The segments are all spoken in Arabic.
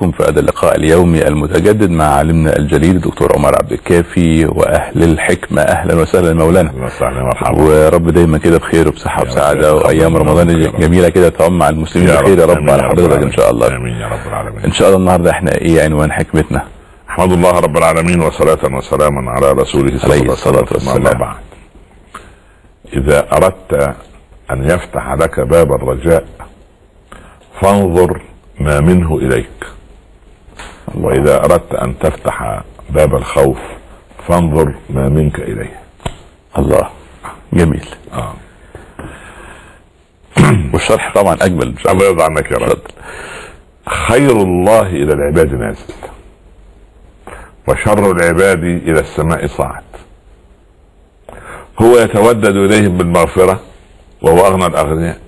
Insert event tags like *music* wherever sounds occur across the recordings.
بكم في هذا اللقاء اليومي المتجدد مع عالمنا الجليل الدكتور عمر عبد الكافي وأهل الحكمة. أهلا وسهلا مولانا. أهلا وسهلا مرحبا ورب دايما كده بخير وبصحة. وسعادة. وأيام رمضان يا رب. جميلة كده تعم على المسلمين بخير يا رب على حضرتك إن. شاء الله. آمين يا رب العالمين. إن شاء الله النهارده إحنا إيه عنوان حكمتنا؟ أحمد الله رب العالمين وصلاة وسلاما على رسوله صلى الله عليه وسلم. إذا أردت أن يفتح لك باب الرجاء فانظر ما منه إليك. وإذا أردت أن تفتح باب الخوف فانظر ما منك إليه. الله. جميل. آه. *clears throat* والشرح طبعا أجمل ان الله يرضى عنك يا رب. خير الله إلى العباد نازل وشر العباد إلى السماء صاعد. هو يتودد إليهم بالمغفرة وهو أغنى الأغنياء.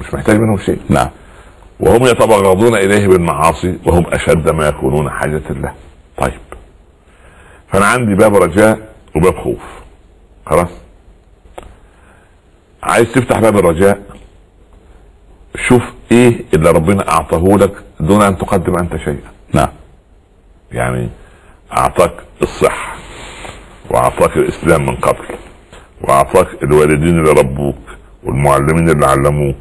مش محتاج منهم شيء. نعم. وهم يتبغضون إليه بالمعاصي وهم أشد ما يكونون حاجة له. طيب. فأنا عندي باب رجاء وباب خوف. خلاص؟ عايز تفتح باب الرجاء؟ شوف إيه اللي ربنا أعطاه لك دون أن تقدم أنت شيئا. نعم. يعني أعطاك الصحة وأعطاك الإسلام من قبل وأعطاك الوالدين اللي ربوك والمعلمين اللي علموك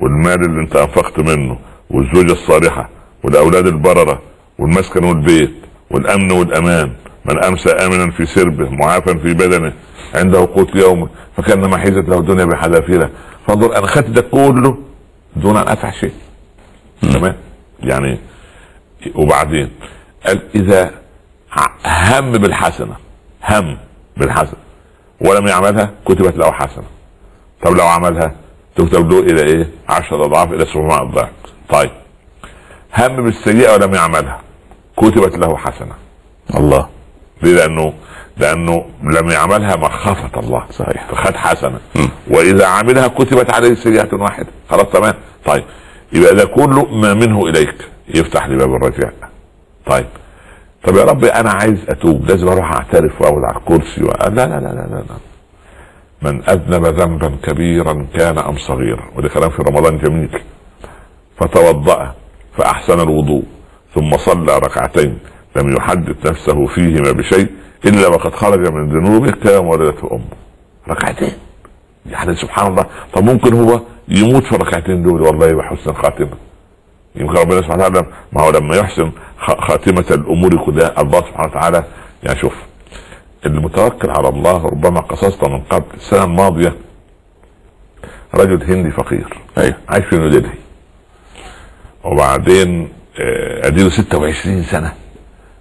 والمال اللي انت انفقت منه والزوجة الصالحة والأولاد البررة والمسكن والبيت والأمن والأمان من امسى آمنا في سربه معافا في بدنه عنده قوت يومه فكأنما حيزت له الدنيا بحذافيرها. فانظر أنا خدت ده كله دون أن أدفع شيء. تمام؟ يعني وبعدين؟ قال إذا هم بالحسنة هم بالحسنة. ولم يعملها كتبت له حسنة. طب لو عملها؟ تكتب له إلى إيه؟ 10 أضعاف إلى 700 ضعف طيب. هم بالسيئة ولم يعملها. كتبت له حسنة. الله. ليه؟ لأنه لأنه لم يعملها مخافة الله. صحيح. فخد حسنة. وإذا عملها كتبت عليه سيئة واحدة. خلاص تمام. طيب. يبقى ده كله ما منه إليك. يفتح لي باب الرجاء. طيب. طب يا رب أنا عايز أتوب. لازم أروح أعترف وأقعد على الكرسي و... لا لا لا لا لا, لا. من أذنب ذنبا كبيرا كان أم صغيرا. وده كلام في رمضان جميل. فتوضأ فأحسن الوضوء ثم صلى ركعتين. لم يحدث نفسه فيهما بشيء إلا وقد خرج من ذنوبه كما ولدته أمه. ركعتين. يعني سبحان الله. طب ممكن هو يموت في الركعتين دول والله بحسن خاتمة. يمكن ربنا سبحانه وتعالى ما هو لما يحسن خ- خاتمة الأمور كلها الله سبحانه وتعالى يعني شوف المتوكل على الله ربما قصصت من قبل السنة الماضية رجل هندي فقير. أيوه. عايش في نيودلهي وبعدين آه، أديله 26 سنة.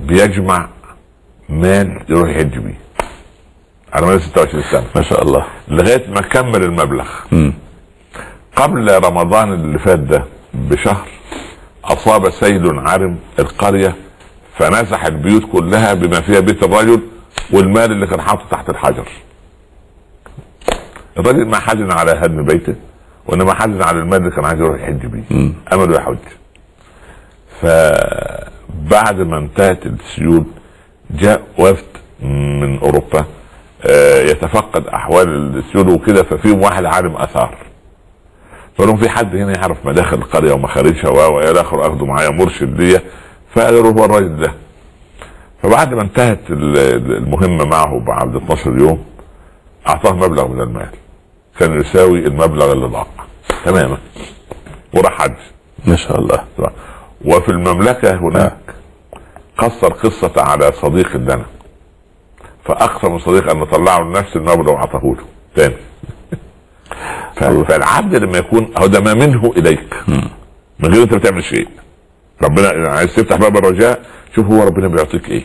بيجمع مال يروح يحج بيه. على مدى 26 سنة. ما شاء الله. لغاية ما كمل المبلغ. مم. قبل رمضان اللي فات ده بشهر أصاب سيل عارم القرية فنزح البيوت كلها بما فيها بيت الرجل والمال اللي كان حاطه تحت الحجر. الراجل ما حزن على هدم بيته وإنما حزن على المال اللي كان عايز يروح يحج بيه. امله يحج. فبعد ما انتهت السيول جاء وفد من أوروبا آه، يتفقد أحوال السيول وكده ففيهم واحد عالم آثار. فقالوا في حد هنا يعرف مداخل القرية ومخارجها و والى اخره اخدوا معايا مرشد ليا. فقالوا هو الراجل ده. فبعد ما انتهت ال- المهمة معه بعد 12 يوم أعطاه مبلغ من المال. كان يساوي المبلغ اللي ضاع. تماما وراح حج ما شاء الله. وفي المملكة هناك قصر قصة على صديق لنا فأقسم الصديق أن نطلعه لنفس المبلغ وأعطاه له. تاني. فالعبد لما يكون هو ده ما منه إليك. من غير أنت بتعمل شيء. ربنا عايز تفتح باب الرجاء شوف هو ربنا بيعطيك إيه.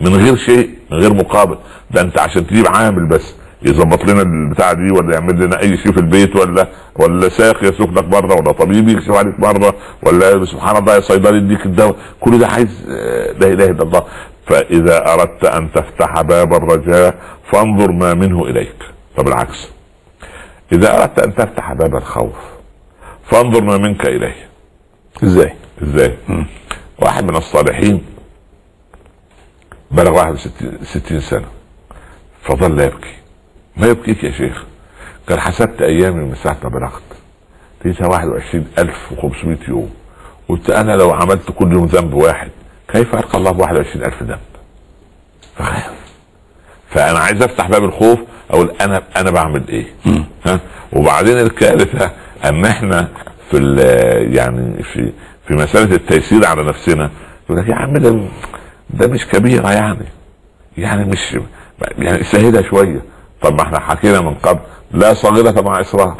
من غير شيء من غير مقابل. ده أنت عشان تجيب عامل بس يظبط لنا البتاع دي ولا يعمل لنا أي شيء في البيت ولا ولا ساق يسوق لك بره ولا طبيب يكشف عليك بره ولا سبحان الله صيدلي يديك الدواء. كل ده عايز لا إله إلا الله. فإذا أردت أن تفتح باب الرجاء فانظر ما منه إليك. طب العكس. إذا أردت أن تفتح باب الخوف فانظر ما منك إليه. إزاي؟ إزاي؟ واحد من الصالحين بلغ 61 60 سنة. فظل يبكي. ما يبكيك يا شيخ؟ قال حسبت أيامي من ساعه ما بلغت. لقيتها 21500 يوم. قلت أنا لو عملت كل يوم ذنب واحد كيف ألقى الله ب 21000 ذنب؟ فخاف. فأنا عايز أفتح باب الخوف أقول أنا أنا بعمل إيه؟ ها؟ وبعدين الكارثة أن إحنا في ال- يعني في في مسألة التيسير على نفسنا يقول لك يا عم ده ده مش كبيره يعني. يعني مش يعني سهلها شوية. طب ما إحنا حكينا من قبل. لا صغيرة مع إصرار.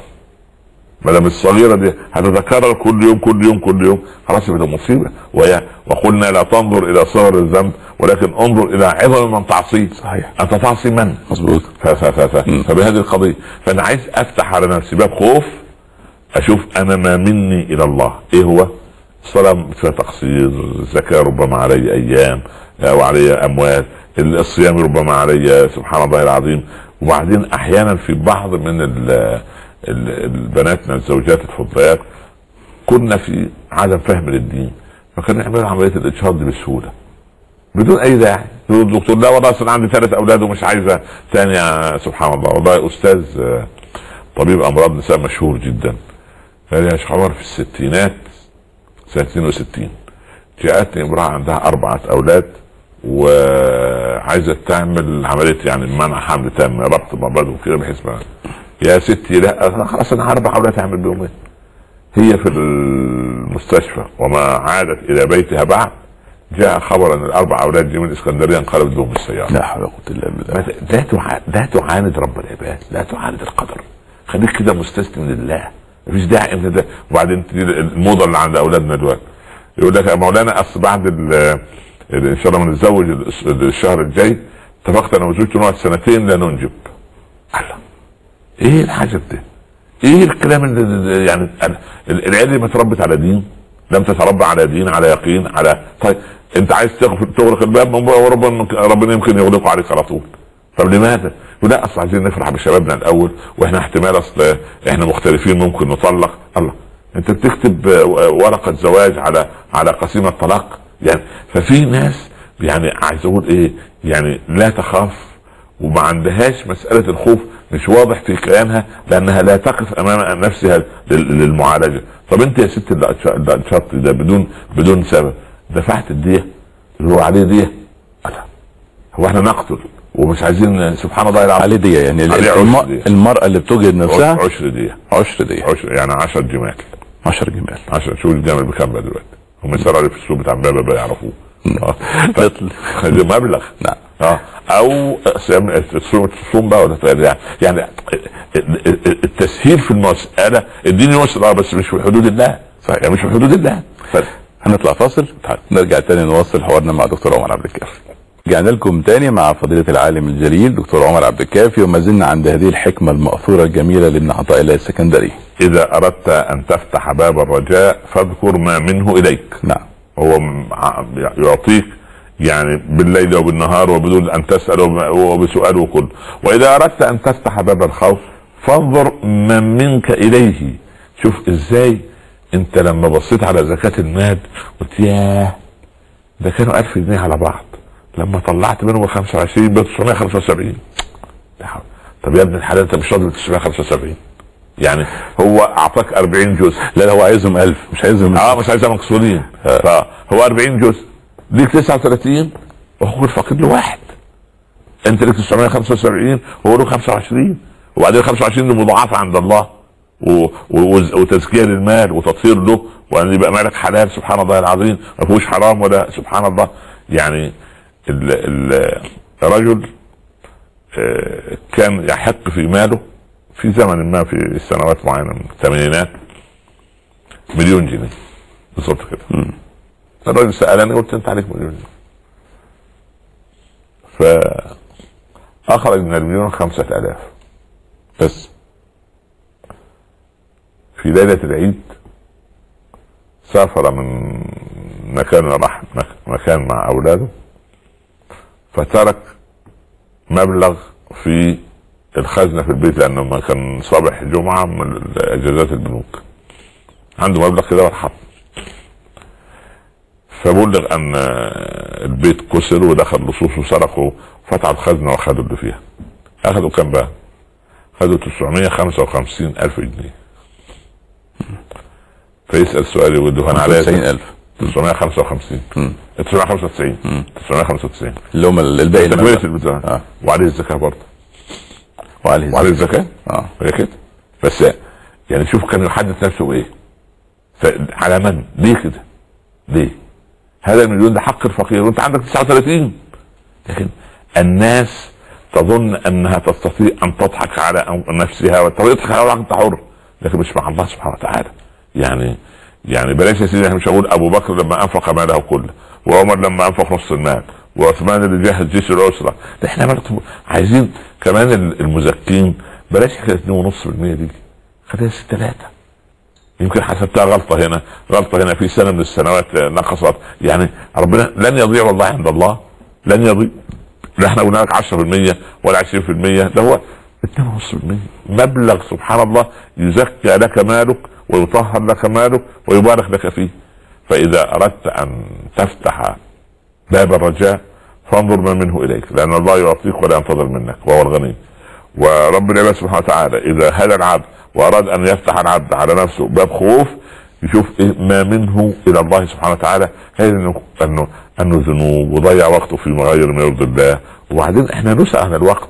ما دام الصغيرة دي هتتكرر كل يوم كل يوم كل يوم. خلاص يبقى مصيبة. وهي وقلنا لا تنظر إلى صغر الذنب ولكن انظر إلى عظم من تعصيه. صحيح. أنت تعصي من؟ مظبوط. فبهذه القضية. فأنا عايز أفتح على نفسي باب خوف أشوف أنا ما مني إلى الله. إيه هو؟ الصلاة فيها تقصير الزكاة ربما علي أيام أو علي اموال الصيام ربما علي سبحان الله العظيم. وبعدين أحيانا في بعض من ال ال- البناتنا الزوجات الفضليات كنا في عدم فهم للدين فكانوا يعملوا عملية الاجهاض دي بسهولة. بدون أي داعي. يقول الدكتور لا والله اصل عندي ثلاث أولاد ومش عايزة ثانية. سبحان الله. والله أستاذ آه، طبيب أمراض نساء مشهور جدا. قال يا شيخ عمر في الستينات سنة 62 جاءتني امرأة عندها أربعة أولاد وعايزة تعمل عملية يعني منع حمل تام ربط مبادئ وكده بحيث ما يا ستي لا خلاص أنا أربع أولاد اعمل بيهم إيه؟ هي في المستشفى وما عادت إلى بيتها بعد. جاء خبر إن الأربع أولاد دي من الاسكندريه انقلبت بهم السياره لا حول ولا قوة إلا بالله. لا تعاند رب العباد لا تعاند القدر. خليك كده مستسلم لله. مفيش داعي إن ده. وبعدين الموضة اللي عند أولادنا دلوقتي. يقول لك يا مولانا أصل بعد إن شاء الله نتزوج الشهر الجاي اتفقت أنا وزوجتي نقعد سنتين لا ننجب. الله إيه الحاجة ده؟ إيه الكلام اللي يعني ال- العيال ما اتربت على دين؟ لم تتربى على دين على يقين على طيب أنت عايز تغلق الباب وربنا ربنا يمكن يغلقه عليك على طول. طب لماذا؟ ولا أصل عايزين نفرح بشبابنا الأول وإحنا احتمال أصل إحنا مختلفين ممكن نطلق. الله. أنت بتكتب ورقة زواج على على قسيمة طلاق يعني ففي ناس يعني عايز أقول إيه يعني لا تخاف وما عندهاش مسألة الخوف مش واضح في كيانها لأنها لا تقف أمام نفسها لل- للمعالجة. طب أنت يا ست اللي أنشطت ده بدون بدون سبب دفعت الدية؟ اللي هو عليه دية. هو إحنا نقتل. ومش عايزين سبحان الله العظيم عليه دي يعني الم... دي. المرأة اللي بتوجد نفسها؟ عشر دية عشر دي عشر يعني 10 جمال. 10 جمال. 10 شوف الجمل بكام بقى دلوقتي. هم يسرعوا في السوق بتاع امبابه بقى يعرفوه. *laughs* آه. ده مبلغ. نعم. آه. أو تصوم بقى ولا يعني. يعني التسهيل في المساله الدين يسر آه بس مش في حدود الله. صحيح. يعني مش في حدود الله. ف- هنطلع فاصل. نرجع تاني نواصل حوارنا مع دكتور عمر عبد الكافي. رجعنا لكم تاني مع فضيلة العالم الجليل دكتور عمر عبد الكافي وما زلنا عند هذه الحكمة المأثورة الجميلة لابن عطاء الله السكندري. إذا أردت أن تفتح باب الرجاء فاذكر ما منه إليك. نعم. هو يعطيك يعني بالليل وبالنهار وبدون أن تسأل وب- وبسؤال وكل. وإذا أردت أن تفتح باب الخوف فانظر من منك إليه. شوف إزاي أنت لما بصيت على زكاة المال قلت ياه ده كانوا 1000 جنيه على بعض. لما طلعت منهم ال 25 ب 975 لا حول. طب يا ابن الحلال انت مش راضي ب 975 يعني هو اعطاك 40 جزء. لا لا هو عايزهم 1000 مش عايزهم آه مش عايزها مكسورين فهو 40 جزء. ليك 39 وهو الفقير له واحد انت ليك 975 وهو له 25 وبعدين 25 دي مضاعفة عند الله. و... و... وتزكية للمال وتطهير له. وان يبقى مالك حلال سبحان الله العظيم. ما فيهوش حرام ولا سبحان الله. يعني. الرجل آه، كان يحق في ماله في زمن ما في سنوات معينة من الثمانينات مليون جنيه بالظبط كده. الراجل سألني قلت أنت عليك مليون جنيه. فاخرج من المليون خمسة آلاف. بس في ليلة العيد سافر من مكان راح مك- مكان مع أولاده. فترك مبلغ في الخزنة في البيت لأنه ما كان صباح جمعة من إجازات البنوك. عنده مبلغ كده راح حط. فبلغ أن البيت كسر ودخل لصوص وسرقوا فتحوا الخزنة وأخذوا اللي فيها. أخذوا كام بقى؟ أخذوا 955 ألف جنيه. فيسأل سؤال يقول له أنا عليا 90000 955 مم. 995 مم. 995 اللي هم الباقي تكمله. البتاع آه. وعليه الزكاة برضه. وعليه وعليه. الزكاة؟ آه. هي كده بس يعني شوف كان يحدث نفسه بايه على من؟ ليه كده؟ ليه؟ هذا المليون ده حق الفقير. وأنت عندك 39 لكن الناس تظن أنها تستطيع أن تضحك على نفسها وتضحك على انت حر لكن مش مع الله سبحانه وتعالى. يعني يعني بلاش يا سيدي إحنا مش هقول أبو بكر لما أنفق ماله كله وعمر لما أنفق نص المال وعثمان اللي جهز جيش الأسرة. ده إحنا عايزين كمان ال- المزكين. بلاش حكايه 2.5% دي. خليها 6 3 يمكن حسبتها غلطة هنا غلطة هنا في سنة من السنوات نقصت. يعني ربنا لن يضيع والله عند الله. لن يضيع. لا إحنا قلنا لك 10% ولا 20% ده هو 2.5% مبلغ سبحان الله يزكى لك مالك ويطهر لك مالك ويبارك لك فيه. فإذا أردت أن تفتح باب الرجاء فانظر ما منه إليك لأن الله يعطيك ولا ينتظر منك وهو الغني. ورب العباد سبحانه وتعالى إذا هدى العبد وأراد أن يفتح العبد على نفسه باب خوف يشوف إيه ما منه إلى الله سبحانه وتعالى. هذا انه انه إنه ذنوب وضيع وقته في غير ما يرضي الله. وبعدين إحنا نسأل عن الوقت.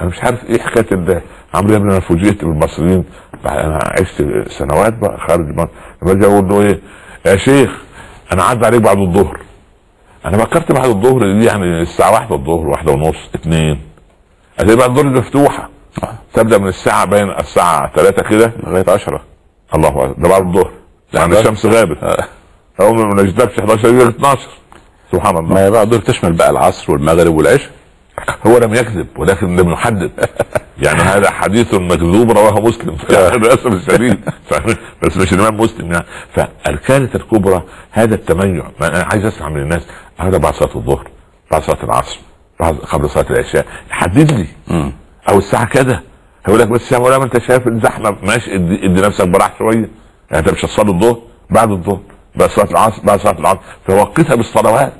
أنا مش عارف حكاية ال- عمرو يا ابني أنا فوجئت بالمصريين. بعد أنا عشت سنوات بقى خارج مصر. أجي أقول له إيه يا شيخ أنا عدى عليك بعد الظهر. أنا فكرت بعد الظهر دي يعني الساعة واحدة الظهر واحدة ونص اتنين. هتبقى بعد الظهر مفتوحة. تبدأ من الساعة بين الساعة 3 كده لغاية 10 الله أكبر ده بعد الظهر. يعني الشمس غابت. اول ما نجدبش 11 يجي 12 سبحان الله. ما هي بقى دول تشمل بقى العصر والمغرب والعشاء. هو لم يكذب ولكن لم يحدد. *laughs* يعني هذا حديث مكذوب رواه مسلم. *laughs* يعني للاسف الشديد ف- بس مش الإمام مسلم يعني. فالكارثة الكبرى هذا التميع أنا عايز أسمع من الناس. هذا بعد صلاة الظهر بعد صلاة العصر بعد قبل صلاة العشاء. حدد لي. أو الساعة كذا. هيقول لك بس يا مولانا ما أنت شايف الزحمة. ماشي ادي, ادي نفسك براح شوية. يعني أنت مش هتصلي الظهر بعد الظهر بعد صلاة العصر بعد صلاة العصر. فوقتها بالصلوات.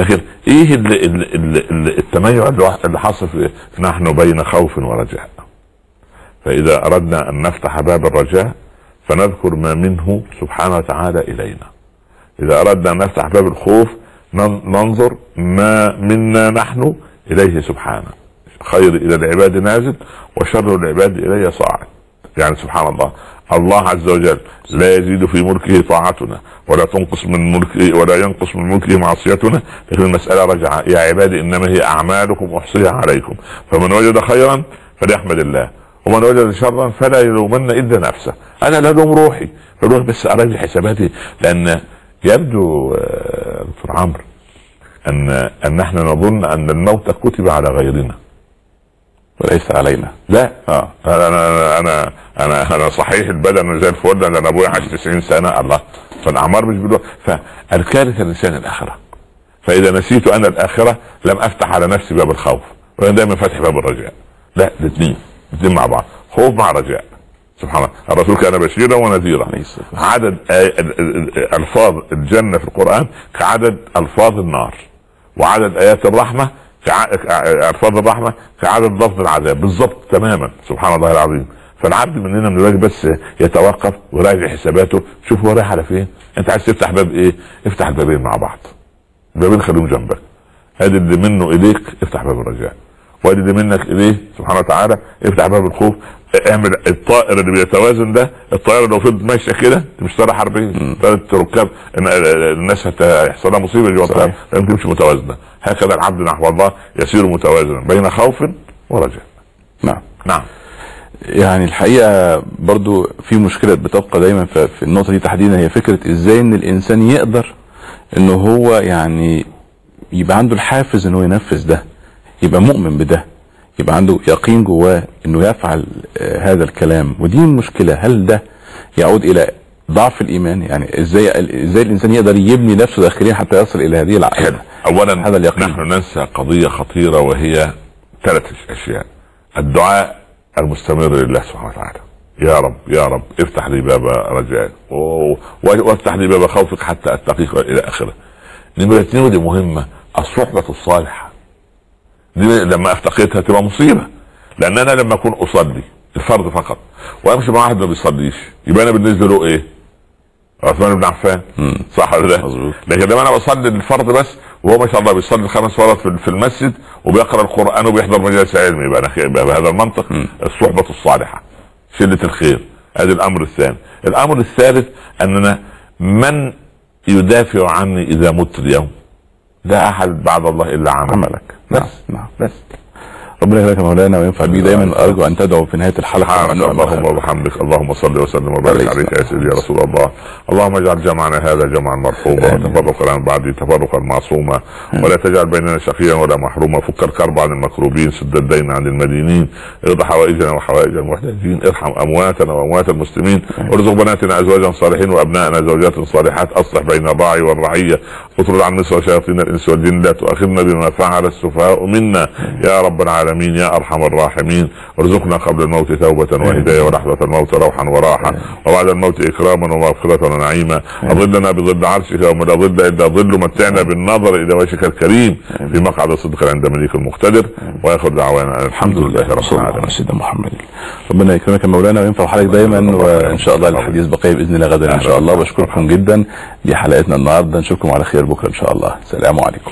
لكن إيه اللي اللي اللي اللي التميع اللي حصل في نحن بين خوف ورجاء؟ فإذا أردنا أن نفتح باب الرجاء فنذكر ما منه سبحانه وتعالى إلينا. إذا أردنا أن نفتح باب الخوف نن- ننظر ما منا نحن إليه سبحانه. خير إلى العباد نازل وشر العباد الي صاعد. يعني سبحان الله. الله عز وجل لا يزيد في ملكه طاعتنا ولا تنقص من ملكه ولا ينقص من ملكه معصيتنا. لكن المسألة رجع يا عبادي إنما هي أعمالكم أحصيها عليكم. فمن وجد خيرا فليحمد الله ومن وجد شرا فلا يلومن إلا نفسه. أنا لا ألوم روحي فروح بس أراجع حساباتي. لأن يبدو آه، دكتور عمرو أن أن نحن نظن أن الموت كتب على غيرنا. وليس علينا. لا. آه. أنا أنا أنا أنا أنا صحيح البدن زي الفل أنا أبويا عاش 90 سنة الله. فالأعمار مش بدون فالكارثه الإنسان الآخرة. فإذا نسيت أنا الآخرة لم أفتح على نفسي باب الخوف. وأنا دايما فاتح باب الرجاء. لا الاثنين الاثنين مع بعض. خوف مع رجاء. سبحان الله. الرسول كان بشيرا ونذيرا. عدد الفاظ الجنة في القرآن كعدد ألفاظ النار. وعدد آيات الرحمة كع- الفاظ الرحمه كعدد لفظ العذاب. بالضبط تماما. سبحان الله العظيم. فالعبد مننا من الواجب بس يتوقف ويراجع حساباته. شوف هو رايح على فين. أنت عايز تفتح باب إيه؟ افتح البابين مع بعض. البابين خليهم جنبك. ادي اللي منه اليك افتح باب الرجاء. وادي منك إليه سبحانه وتعالى. افتح باب الخوف. اعمل الطائر اللي بيتوازن ده الطائره لو فضلت ماشيه كده مش طائرة حربية طائرة ركاب. الناس هيحصل لها مصيبة جوه الطائره. لازم تمشي متوازنة. هكذا العبد نحو الله يسير متوازنا بين خوف ورجاء. نعم. نعم. يعني الحقيقة برضو في مشكلة بتبقى دايما في النقطة دي تحديدا هي فكرة إزاي إن الإنسان يقدر إنه هو يعني يبقى عنده الحافز انه ينفذ ده. يبقى مؤمن بده يبقى عنده يقين جواه إنه يفعل آه، هذا الكلام. ودي المشكلة هل ده يعود إلى ضعف الإيمان؟ يعني إزاي إزاي الإنسان يقدر يبني نفسه داخليا حتى يصل إلى هذه العقيده اولا هذا اليقين. نحن ننسى قضية خطيرة وهي ثلاث أشياء. الدعاء المستمر لله سبحانه وتعالى. يا رب يا رب افتح لي باب رجائك و- وافتح لي باب خوفك حتى أتقيك إلى آخرة. نمرة اثنين ودي مهمة الصحبة الصالحة. دي لما افتقدها تبقى مصيبة. لأن أنا لما أكون أصلي الفرض فقط. وأمشي مع واحد ما بيصليش. يبقى أنا بالنسبة له إيه؟ عثمان بن عفان. صح ولا لا؟ لكن لما أنا بصلي الفرض بس وهو ما شاء الله بيصلي الخمس مرات في المسجد وبيقرأ القرآن وبيحضر مجالس علم يبقى أنا بهذا المنطق الصحبة الصالحة. شلة الخير. ادي الأمر الثاني. الأمر الثالث أننا من يدافع عني إذا مت اليوم؟ لا أحد بعد الله إلا عملك. عملك. بس. نعم. نعم. بس. ربنا يبارك يا مولانا وينفع بيك. دايما أرجو أن تدعو في نهاية الحلقة. اللهم. وبحمدك. اللهم صل وسلم وبارك عليك. يا سيدي يا رسول الله. اللهم اجعل جمعنا هذا جمعا مرحوما. آمين. وتفرقا عن بعده تفرقا معصوما. ولا تجعل بيننا شقيا ولا محروما. فك الكرب عن المكروبين. سد الدين عن المدينين. اقض حوائجنا وحوائج المحتاجين ارحم أمواتنا وأموات المسلمين. ارزق بناتنا ازواجا صالحين وابنائنا زوجات صالحات. أصلح بين الراعي والرعية. اطرد عن مصر شياطين الإنس والجن. لا تؤاخذنا بما فعل السفهاء منا. يا رب العالمين. يا أرحم الراحمين. ارزقنا قبل الموت توبة وهداية ولحظه الموت روحا وراحه وبعد الموت إكراما ومغفرة ونعيما. اظلنا بظل عرشك وما لا ظل إلا ظل متعنا بالنظر إلى وجهك الكريم. في مقعد صدق عند مليك المقتدر. واخر دعوانا الحمد لله رب العالمين. سيدنا محمد. ربنا يكرمك مولانا وينفع حضرتك دايما وإن شاء الله الحديث بقيه بإذن الله غدا إن شاء الله. بشكركم جدا دي حلقتنا النهارده. نشوفكم على خير بكرة إن شاء الله. السلام عليكم.